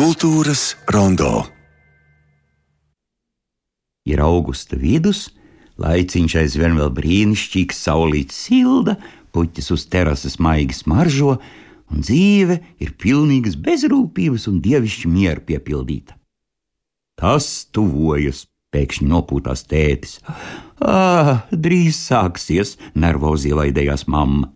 Kultūras rondo ir augusta vidus, laiciņš aizvien vēl brīnišķīgs, saulīts silda, puķis uz terases maigi smaržo, un dzīve ir pilnīgas bezrūpības un dievišķa miera piepildīta. Tas tuvojas, pēkšņi nopūtās tētis. Ah, drīz sāksies, nervozi ievaidējās mamma.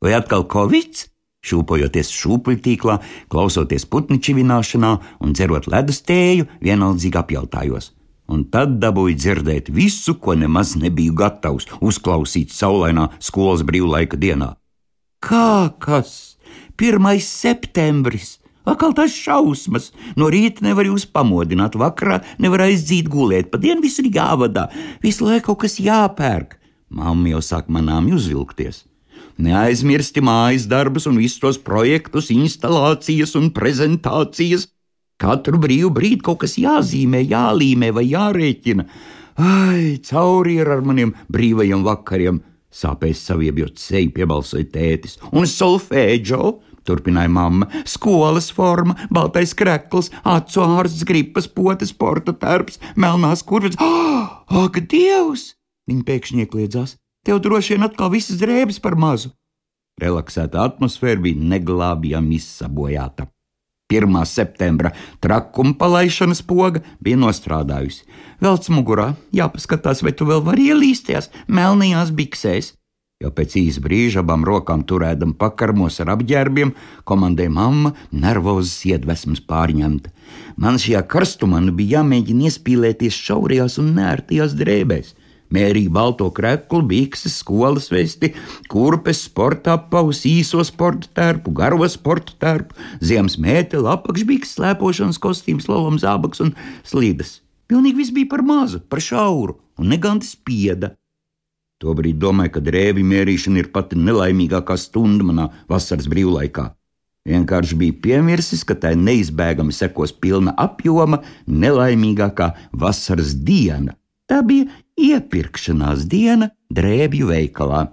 Vai atkal covid? Šūpojoties šūpuļtīklā, klausoties putnu čivināšanā un dzerot ledus tēju, vienaldzīgi apjautājos un tad dabūju dzirdēt visu, ko nemaz nebiju gatavs uzklausīt saulainā skolas brīvlaika dienā. Kā kas? 1. septembris! Akal tas šausmas! No rīta nevar jūs pamodināt, vakarā nevar aizdzīt gulēt, pa dienu viss ir jāvadā, visu laiku kaut kas jāpērk. Mamma jau sāk manām uzvilkties. Neaizmirsti mājas darbus un visus tos projektus, instalācijas un prezentācijas, Katru brīvu brīdi kaut kas jāzīmē, jālīmē vai jārēķina. Ai, cauri ir ar maniem brīvajiem vakariem, sāpēs saviebjot seju, piebalsoja tētis, un solfēģo. Turpināja mamma. Skolas forma, baltais krekls, acu ārsts, gripas, potes, sporta tērps, melnās kurves. Oh, ak, Dievs! Viņa pēkšņi iekļiedzās. Tev droši vien atkal visas drēbes par mazu. Relaksēta atmosfēra bija neglābjami izsabojāta. 1. septembra trakuma palaišanas poga bija nostrādājusi. Velc mugurā, jāpaskatās, vai tu vēl vari ielīsties melnajās biksēs. Jau pēc īsa brīža abām rokām turēdam pakarmos ar apģērbiem, komandēja mamma, nervozas iedvesmas pārņemta. Man šajā karstumā nu bija jāmēģina iespīlēties šaurajās un nērtajās drēbēs mērīja balto kreklu, bikses, skolas vesti, kurpes, sporta apaus, īso sporta tērpu, garo sporta tērpu, ziemas mēteli, apakšbiks, slēpošanas kostīms, lolam zābaks un slīdes. Pilnīgi viss bija par mazu, par šauru, un neganti spieda. Tobrīd domāju, ka drēbi mērīšana ir pati nelaimīgākā stunda manā vasaras brīvlaikā. Vienkārši bija piemirsis, ka tai neizbēgami sekos pilna apjoma, nelaimīgākā vasaras diena. Tā bija iepirkšanās diena drēbju veikalā.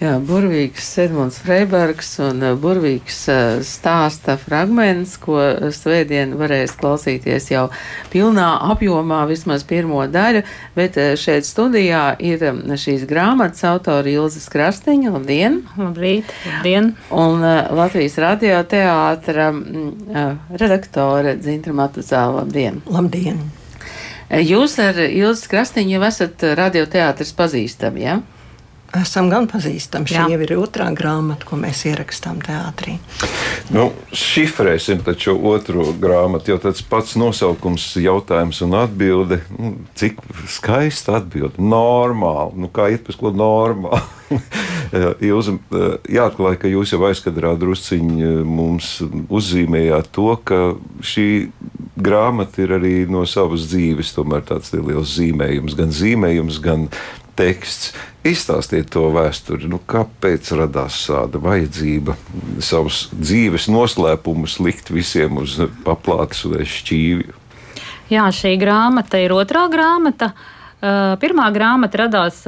Jā, burvīgs Edmunds Freibergs un uh, burvīgs uh, stāsta fragments, ko svētdien varēs klausīties jau pilnā apjomā, vismaz pirmo daļu, bet uh, šeit studijā ir um, šīs grāmatas autori Ilzas Krastiņa, labdien! Labrīt, labdien! Un Latvijas radioteātra mm, redaktore Dzintra Matuzāla, labdien! Labdien! Jūs ar Ilzi Krastiņu jau esat radioteātris pazīstami, jā? Ja? Esam gan pazīstami. Šī jau ir otrā grāmata, ko mēs ierakstām teātrī. Nu, šifrēsim taču otru grāmatu, jo tas pats nosaukums, jautājums un atbilde. Nu, cik skaista atbilde. Normāli. Nu, kā iet pēc ko normāli? Jūs jāatklāj, ka jūs jau aizkadrā drusciņi eh, mums uzzīmējāt to, ka šī grāmata ir arī no savas dzīves, tomēr tāds liels zīmējums, gan zīmējums, gan teksts. Izstāstiet to vēsturi, nu, kāpēc radās tāda vajadzība savus dzīves noslēpumus likt visiem uz paplātes un šķīvju. Jā, šī grāmata ir otrā grāmata. Uh, pirmā grāmata radās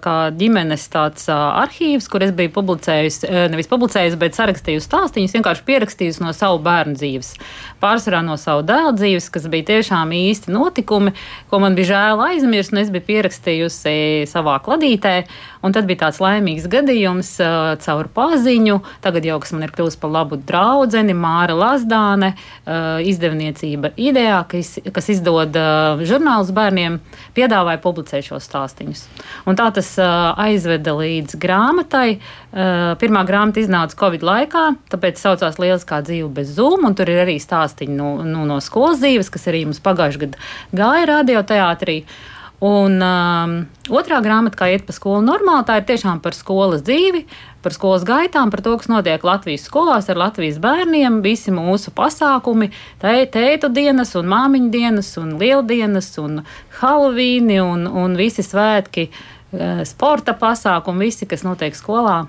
kā ģimenes tāds arhīvs, kur es biju publicējusi, nevis publicējusi, bet sarakstījusi stāstījumus, vienkārši pierakstījusi no savu bērnu dzīves. Pārsvarā no savu dēlu dzīves, kas bija tiešām īsti notikumi, ko man bija žēl aizmirst, un es biju pierakstījusi savā kladītē. Un tad bija tāds laimīgs gadījums caur paziņu, tagad jau kas man ir kļuvis par labu draugu, Māra Lazdāne, izdevniecība idejā, kas, kas izdod žurnālus bērniem, piedāvāja publicēt šos stāstīņus. Un tā tas uh, aizveda līdz grāmatai. Uh, pirmā grāmata iznāca Covid laikā, tāpēc saucās Lieliskā dzīve bez zūmu, un tur ir arī stāstīņi no, no, no skolas dzīves, kas arī mums pagājušajā gadā gāja radioteātrī. Un um, otrā grāmata, kā iet pa skolu normāli, tā ir tiešām par skolas dzīvi, par skolas gaitām, par to, kas notiek Latvijas skolās ar Latvijas bērniem, visi mūsu pasākumi, teitu dienas, un māmiņu dienas, un lieldienas, un Halovīni, un, un visi svētki, eh, sporta pasākumi, visi, kas notiek skolā.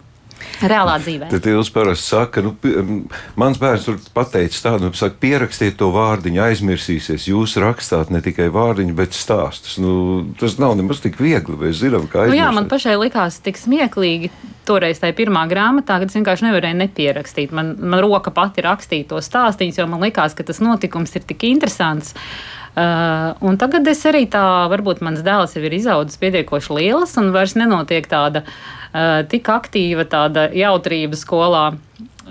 Reālā dzīvē. Tad jūs parasti sakat, nu, mans bērns tur pateicis tādu, nu, saka, pierakstiet to vārdiņu, aizmirsīsies. Jūs rakstāt ne tikai vārdiņu, bet stāstus. Nu, tas nav nemaz tik viegli. Mēs zinām, kā Nu, aizmirst. jā, man pašai likās tik smieklīgi. Toreiz tajā pirmā grāmatā, kad es vienkārši nevarēju nepierakstīt. Man, man roka pati rakstīja to stāstījumus, jo man likās, ka tas notikums ir tik interesants. Uh, un tagad es arī tā, varbūt mans dēls jau ir izaudzis pietiekoši liels un vairs nenotiek tāda uh, tik aktīva tāda jautrība skolā.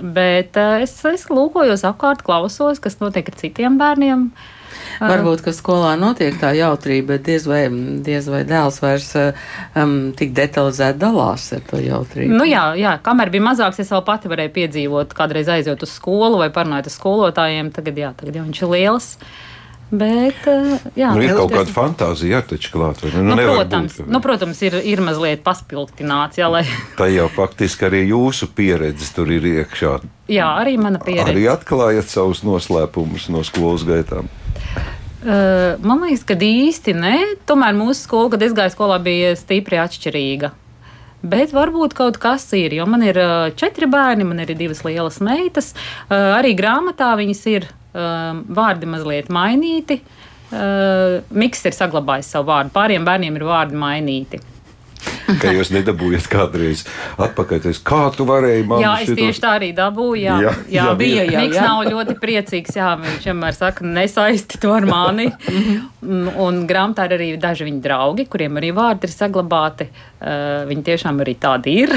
Bet uh, es, es lūkojos apkārt, klausos, kas notiek ar citiem bērniem. Varbūt, ka skolā notiek tā jautrība, bet diez vai, diez vai dēls vairs um, tik detalizēti dalās ar to jautrību. Nu, jā, jā, kamēr bija mazāks, es vēl pati varēju piedzīvot, kādreiz aiziet uz skolu vai parunāt ar skolotājiem. Tagad, jā, tagad jau viņš ir liels. Bet, eh, jā, Nu, ir kaut kāda fantāzija, jā, taču klāt. Nu, nevar protams, būt, nu, protams ir, ir mazliet paspildināts. Jā, lai, Tā jau faktiski arī jūsu pieredze tur ir iekšā. jā, arī mana pieredze. Arī atklājat savus noslēpumus no skolas gaitām. Uh, man liekas, ka īsti nē. Tomēr mūsu skola, kad es gāju skolā, bija stipri atšķirīga. Bet varbūt kaut kas ir, jo man ir uh, četri bērni, man ir divas lielas meitas. Uh, arī grāmatā viņas ir vārdi mazliet mainīti. Uh, Miks ir saglabājis savu vārdu. Pāriem bērniem ir vārdi mainīti. Ka jūs nedabūjat kādreiz atpakaļ. Teiks, kā tu varēji man Jā, es šito- tieši tā arī dabūju. Jā, Jā, jā, jā, bija. bija. Jā, Miks Jā. nav ļoti priecīgs. Jā, viņš vienmēr saka, nesaisti to ar mani. un, un grāmatā ir arī daži viņa draugi, kuriem arī vārdi ir saglabāti. Uh, viņi tiešām arī tādi ir.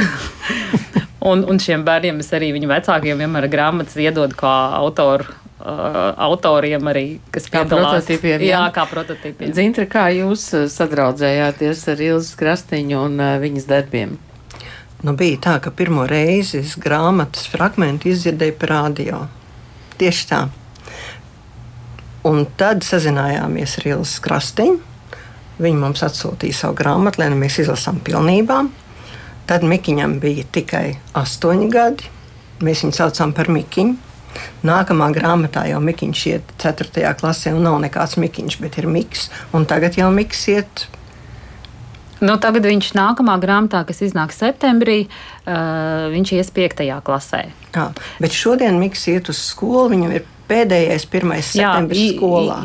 un, un šiem bērniem es arī viņu vecākiem vienmēr grāmatas iedodu kā autoru. Uh, autoriem arī, kas Kā piedalās. prototipiem, Jā, jā. kā prototipiem. Zintra, kā jūs uh, sadraudzējāties ar Ilzas Krastīņu un uh, viņas darbiem? Nu, bija tā, ka pirmo reizi es grāmatas fragment izdzirdēju par radio. Tieši tā. Un tad sazinājāmies ar Ilzu Krastiņu. Viņa mums atsūtīja savu grāmatu, lai nu mēs izlasām pilnībā. Tad Mikiņam bija tikai astoņi gadi. Mēs viņu saucām par Mikiņu. Nākamā grāmatā jau Mikiņš iet 4. klasē, un nav nekāds Mikiņš, bet ir Miks. Un tagad jau Miks iet Nu, tagad viņš nākamā grāmatā, kas iznāks septembrī, uh, viņš ies piektajā klasē. Jā, bet šodien Mikls iet uz skolu. Viņam ir pēdējais, 1. septembris ī- skolā.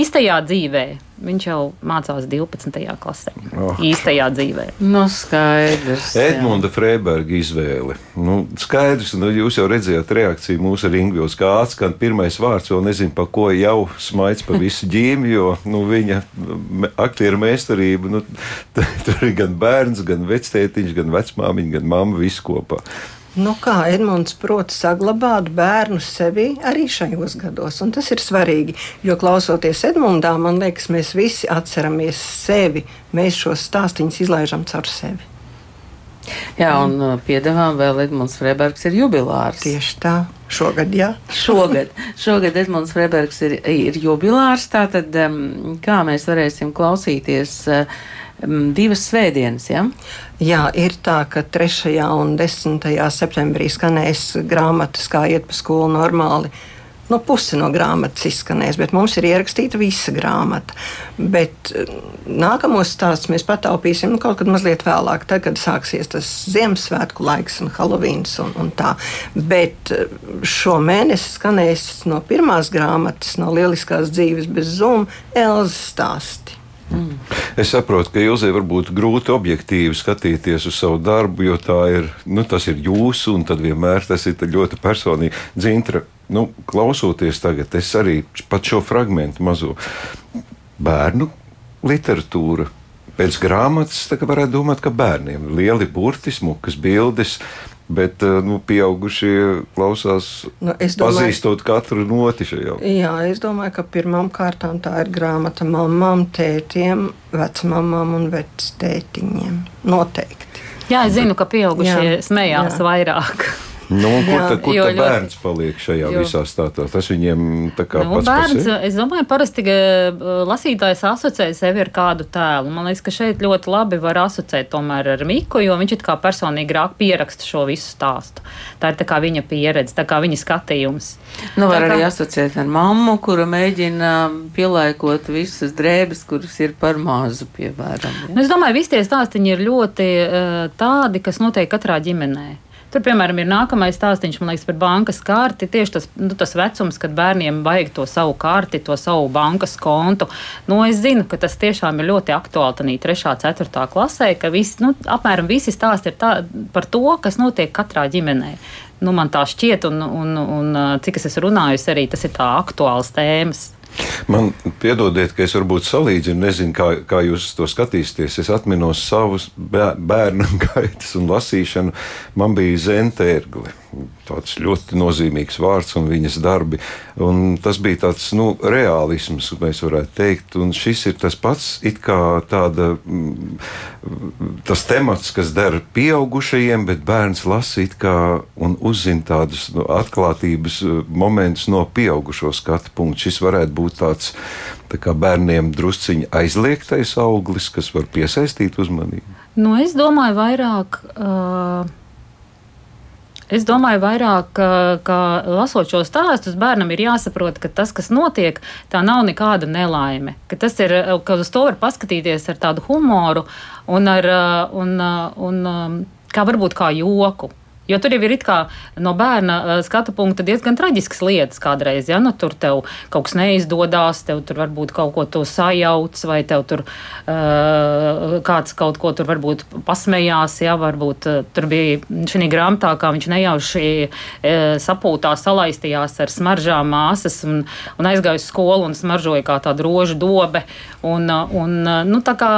īstajā dzīvē. Viņš jau mācās 12. klasē. Oh. Īstajā dzīvē. Nu, skaidrs. jā. Edmunda Freiberga izvēle. Nu, skaidrs, nu, jūs jau redzējāt reakciju mūsu ringos, kā atskan pirmais vārds, vēl nezinu, pa ko jau smaids pa visu ģīmi, jo nu, viņa aktieru meistarība, nu, tur ir gan bērns, gan vectētiņš, gan vecmāmiņa, gan mamma, viss kopā. Nu, kā Edmunds prot saglabāt bērnu sevi arī šajos gados, un tas ir svarīgi. Jo klausoties Edmundā, man liekas, mēs visi atceramies sevi. Mēs šos stāstīņus izlaižam caur sevi. Jā, un uh, piedāvām vēl Edmunds Freibergs ir jubilārs. Tieši tā, šogad, jā. Šogad, šogad Edmunds Freibergs ir, ir jubilārs, tātad um, kā mēs varēsim klausīties uh, divas svētdienas, ja? Jā, ir tā, ka 3. un 10. septembrī skanēs grāmatas, kā iet pa skolu normāli. Nu, puse no grāmatas izskanēs, bet mums ir ierakstīta visa grāmata. Bet nākamos stāstus mēs pataupīsim nu, kaut kad mazliet vēlāk, tad, kad sāksies tas Ziemassvētku laiks un Helovīns un, un tā. Bet šo mēnesi skanēs no pirmās grāmatas, no Lieliskās dzīves bez zuma, Elzas stāsti. Es saprotu, ka Ilzai var būt grūti objektīvi skatīties uz savu darbu, jo tā ir, nu, tas ir jūsu, un tad vienmēr tas ir ļoti personīgi. Dzintra, nu, klausoties tagad, es arī pat šo fragment mazo bērnu literatūru. Pēc grāmatas varētu domāt, ka bērniem ir lieli burti, smukas bildes, bet eh, nu, pieaugušie klausās, Nu, es domāju- pazīstot katru noti šajā. Jā, es domāju, ka pirmām kārtām tā ir grāmata mamām, tētiem, vecmāmām un vectētiņiem. Noteikti. Jā, es zinu, ka pieaugušie Jā, smējās jā. vairāk. Nu, kur Jā, tad, kur tad ļoti- bērns paliek šajā jo- visā stāstā? Tas viņiem tā kā Nu, pats bērns, es domāju, parasti uh, lasītājs asociē sevi ar kādu tēlu. Man liekas, ka šeit ļoti labi var asociēt tomēr ar Miku, jo viņš it kā personīgi grāk pieraksta šo visu stāstu. Tā ir tā kā viņa pieredze, tā kā viņa skatījums. Nu, var kā- arī asociēt ar mammu, kura mēģina pielaikot visas drēbes, kuras ir par mazu, piemēram. Nu, es domāju, visi tie stāstīņi ir ļoti uh, tādi, kas notiek katrā ģimenē. Tur, piemēram, ir nākamais stāstījums, man liekas, par bankas karti. Tieši tas, nu, tas vecums, kad bērniem vajag to savu karti, to savu bankas kontu. Nu, es zinu, ka tas tiešām ir ļoti aktuāli tādā 3. un 4. klasē, ka visi, nu, apmēram visi stāsti ir tā, par to, kas notiek katrā ģimenē. Nu, man tā šķiet, un, un, un cik es esmu runājusi, arī tas ir tā aktuāls tēmas. Man piedodiet, ka es varbūt salīdzinu, nezinu, kā, kā jūs to skatīsieties. Es atminos savus bērnu gaitas un lasīšanu. Man bija zentērgli tāds ļoti nozīmīgs vārds un viņas darbi. Un tas bija tāds nu, realisms, mēs varētu teikt. Un šis ir tas pats, kā tāda, mm, tas temats, kas der pieaugušajiem, bet bērns lasa un uzzina tādus nu, atklātības eh, momentus no pieaugušo skatu punktu. Šis varētu būt tāds tā kā bērniem drusciņi aizliegtais auglis, kas var piesaistīt uzmanību. Nu, es domāju, vairāk. Uh Es domāju, vairāk, ka, ka lasot šo stāstus, bērnam ir jāsaprot, ka tas, kas notiek, tā nav nekāda nelaime. Ka tas ir, ka uz to var paskatīties ar tādu humoru un, ar, un, un kā varbūt kā joku. Jo tur jau ir no bērna uh, skatu punkta diezgan traģiskas lietas kādreiz. Ja? Nu, tur tev kaut kas neizdodas, tev tur varbūt kaut ko to sajauc, vai tev tur uh, kāds kaut ko tur varbūt pasmējās. Ja? Varbūt uh, tur bija šī grāmatā, kā viņš nejauši uh, sapūtā salaistījās ar smaržām māsas un, un aizgāja uz skolu un smaržoja kā tāda rožu dobe. Un, un, nu, tā, kā,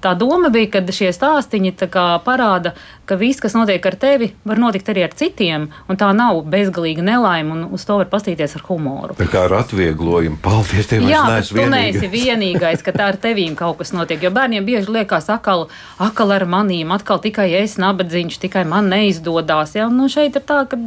tā doma bija, ka šie stāstiņi parāda, ka viss, kas notiek ar tevi, var notikt arī ar citiem, un tā nav bezgalīga nelaime, un uz to var pastīties ar humoru. Tā kā ar atvieglojumu, paldies Dievam, Jā, es neesmu vienīgais. Tu neesi vienīgais, ka tā ar tevīm kaut kas notiek, jo bērniem bieži liekas akal, akal ar manīm, atkal tikai es nabadzīņš, tikai man neizdodas. Ja? Nu, šeit ir tā, ka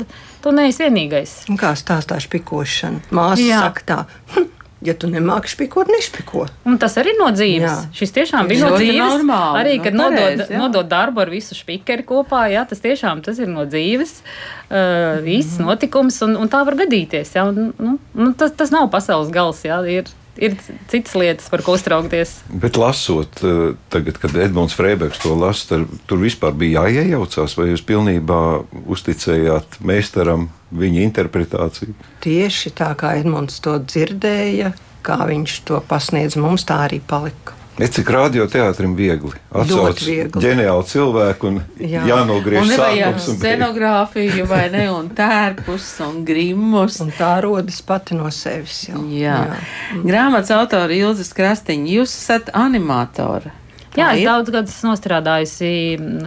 tu neesi vienīgais. Kā stāstā špikošana? Māsa saka tā. Ja tu nemāki špikot, nešpiko. Un tas arī no dzīves. Jā. Šis tiešām bija no dzīves. Normāli, arī, kad no nu, pareiz, nodod, jā. nodod darbu ar visu špikeri kopā, jā, tas tiešām tas ir no dzīves. Uh, īsts mm. notikums, un, un tā var gadīties. Jā, un, nu, nu, tas, tas nav pasaules gals. Jā, ir, ir citas lietas, par ko uztraukties. Bet lasot, eh, tagad, kad Edmunds Freibergs to lasa, tur, tur vispār bija jāiejaucās, vai jūs pilnībā uzticējāt meistaram viņa interpretāciju? Tieši tā kā Edmunds to dzirdēja, kā viņš to pasniedz mums, tā arī palika. Ne cik radioteātrim viegli. Atcauc ģeniāli cilvēku un Jā. jānogriež un sākums. Un scenogrāfiju vai ne, un tērpus un grimmus. Un tā rodas pati no sevis. Jau. Jā. Jā. Grāmatas autori Ilzas Krastiņa, jūs esat animatori. Jā, es daudz gadus nostrādājusi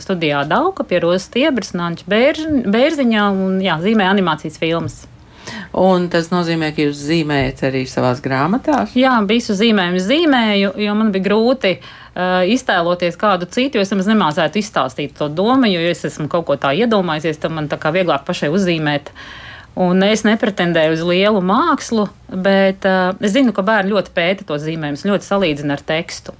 studijā Dauka pie Rozes Tiebras un Anča Bērziņā un jā, zīmē animācijas filmas. Un tas nozīmē, ka jūs zīmējat arī savās grāmatās? Jā, visu zīmējumu zīmēju, jo man bija grūti uh, iztēloties kādu citu, jo es nemaz nemācētu izstāstīt to domu, jo es esmu kaut ko tā iedomājies, tad man tā kā vieglāk pašai uzzīmēt. Un es nepretendēju uz lielu mākslu, bet uh, es zinu, ka bērni ļoti pēta to zīmējumus, ļoti salīdzina ar tekstu.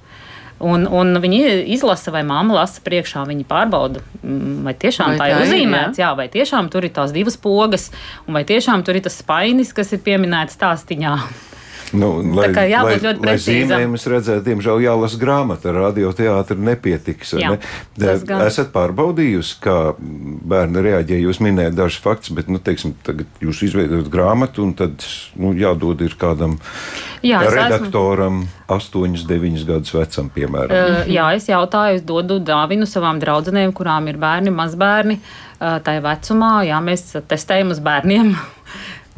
Un, un viņi izlasa, vai māma lasa priekšā, viņi pārbauda, mm, vai tiešām vai tā, tā ir uzzīmēts, jā. jā, vai tiešām tur ir tās divas pogas, un vai tiešām tur ir tas spainis, kas ir pieminēts stāstīņā. Nu, lai, tā kā jābūt lai, ļoti precīzam. Lai zīmējumus redzētu, diemžēl jālasa grāmata, radioteātri nepietiks. Jā, ne? Esat pārbaudījusi, kā bērni reaģē. Jūs minējat dažus faktus, bet, nu, teiksim, tagad jūs izveidojat grāmatu, un tad nu, jādod ir kādam jā, redaktoram. Esmu... 8, 9 gadus vecam, piemēram. Uh, jā, es jautāju, es dodu dāvinu savām draudzenēm, kurām ir bērni, mazbērni. Uh, tā ir vecumā, jā, mēs testējam uz bērniem.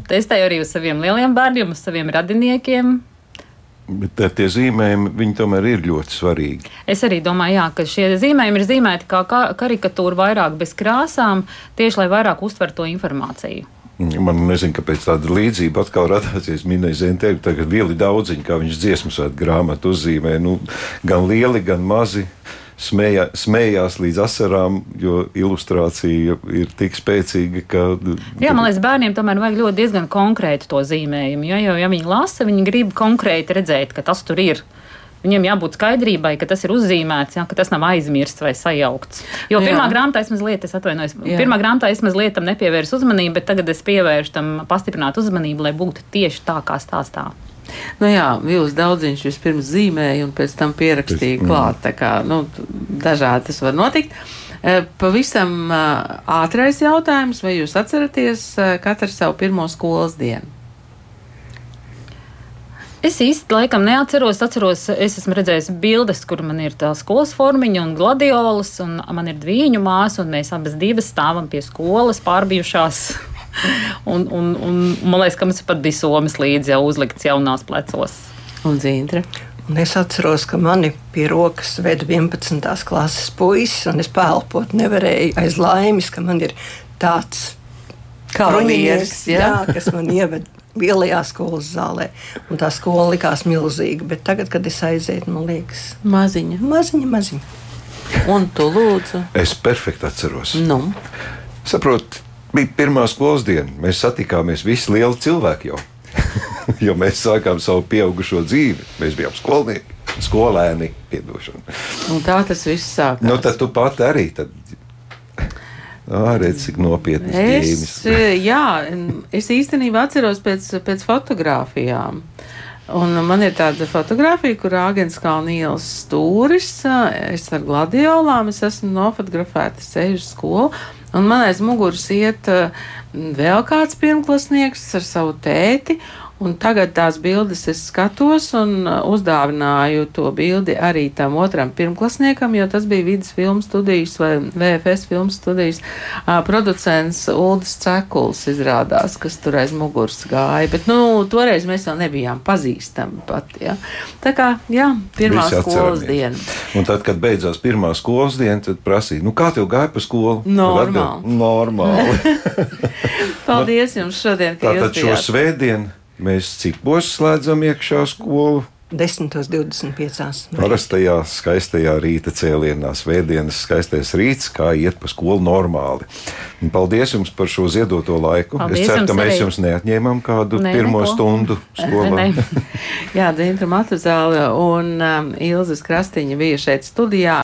Testēju arī uz saviem lieliem bērniem, uz saviem radiniekiem. Bet tie zīmējumi tomēr ir ļoti svarīgi. Es arī domāju, jā, ka šie zīmējumi ir zīmēti kā karikatūra, vairāk bez krāsām, tieši lai vairāk uztvertu to informāciju. Man nezinu, kāpēc tāda līdzība atkal radāsies. Minēja Zentēvi, tagad vieli daudziņi, kā viņš dziesmu svētku grāmatu uzzīmē, nu, gan lieli, gan mazi smējā, smējās līdz asarām, jo ilustrācija ir tik spēcīga, ka. Jā, man liekas, bērniem tomēr vajag ļoti diezgan konkrēti to zīmējumu. Jo, jo ja viņi lasa, viņi grib konkrēti redzēt, ka tas tur ir. Viņiem jābūt skaidrībai, ka tas ir uzzīmēts, ja, ka tas nav aizmirsts vai sajaukts. Jo pirmā jā. grāmatā es mazliet, es atvainojos, jā. pirmā grāmatā es mazliet tam nepievērsu uzmanību, bet tagad es pievēršu tam pastiprināt uzmanību, lai būtu tieši tā, kā stāstā. Nu jā, Vils Daudziņš vispirms zīmēja un pēc tam pierakstīja klāt. Tā kā nu, dažādi tas var notikt. Eh, Pavisam eh, ātrais jautājums, vai jūs atceraties eh, katru savu pirmo skolas dienu? Es īsti laikam neatceros. Atceros, es esmu redzējis bildes, kur man ir tā skolas formiņa un gladiolas, un man ir dviņu māsa, un mēs abas divas stāvam pie skolas, pārbijušās. un, un, un man liekas, ka mums pat bija somas līdzi jau uzlikts jaunās plecos. Un zīntra. Un es atceros, ka mani pie rokas veda 11. klases puisis, un es pelpot nevarēju aiz laimes, ka man ir tāds jā. jā, kas man ieved lielajā skolas zālē. Un tā skola likās milzīga, bet tagad, kad es aizēju, man liekas, Maziņa. maziņa, maziņa. Un tu lūdzu. Es perfekti atceros. Nu, Saprotu, bija pirmā skolas diena. Mēs satikāmies visi lieli cilvēki jau. jo mēs sākām savu pieaugušo dzīvi. Mēs bijām skolnieki, skolēni, un tā tas viss sākās. Nu, tad tu pati arī. Tad... Redz, cik nopietnas ģēmis. Es, eh, jā, es īstenībā atceros pēc, pēc fotografijām. Un man ir tāda fotografija, kur Āgens Kalna ielas stūris, es ar gladiolām, es esmu nofotografēta, uz skolu, un man aiz muguras iet vēl kāds pirmklasnieks ar savu tēti, un tagad tās bildes es skatos un eh, uzdāvināju to bildi arī tam otram pirmklasniekam, jo tas bija vidas filmu studijas vai VFS filmu studijas ā, producents Uldis Cekuls izrādās, kas tur aiz muguras gāja, bet, nu, toreiz mēs vēl nebijām pazīstami pat, ja. Tā kā, jā, pirmā Visi skolas diena. Un tad, kad beidzās pirmā skolas diena, tad prasīja, nu, kā tev gāja pa skolu? Normāli. Atbild, Normāli. Paldies jums šodien, ka jūs Tātad šo bijāt. svētdienu mēs cikos slēdzam iekšā skolu. 10.25. Parastajā skaistajā rīta cēlienā, svētdienas skaistais rīts, kā iet pa skolu normāli. Un paldies jums par šo ziedoto laiku. Paldies es ceru, ka mēs arī. jums neatņēmām kādu Nē, pirmo neko. stundu skolā. Jā, Dīna Matuzāle un um, Ilzas Krastiņa bija šeit studijā.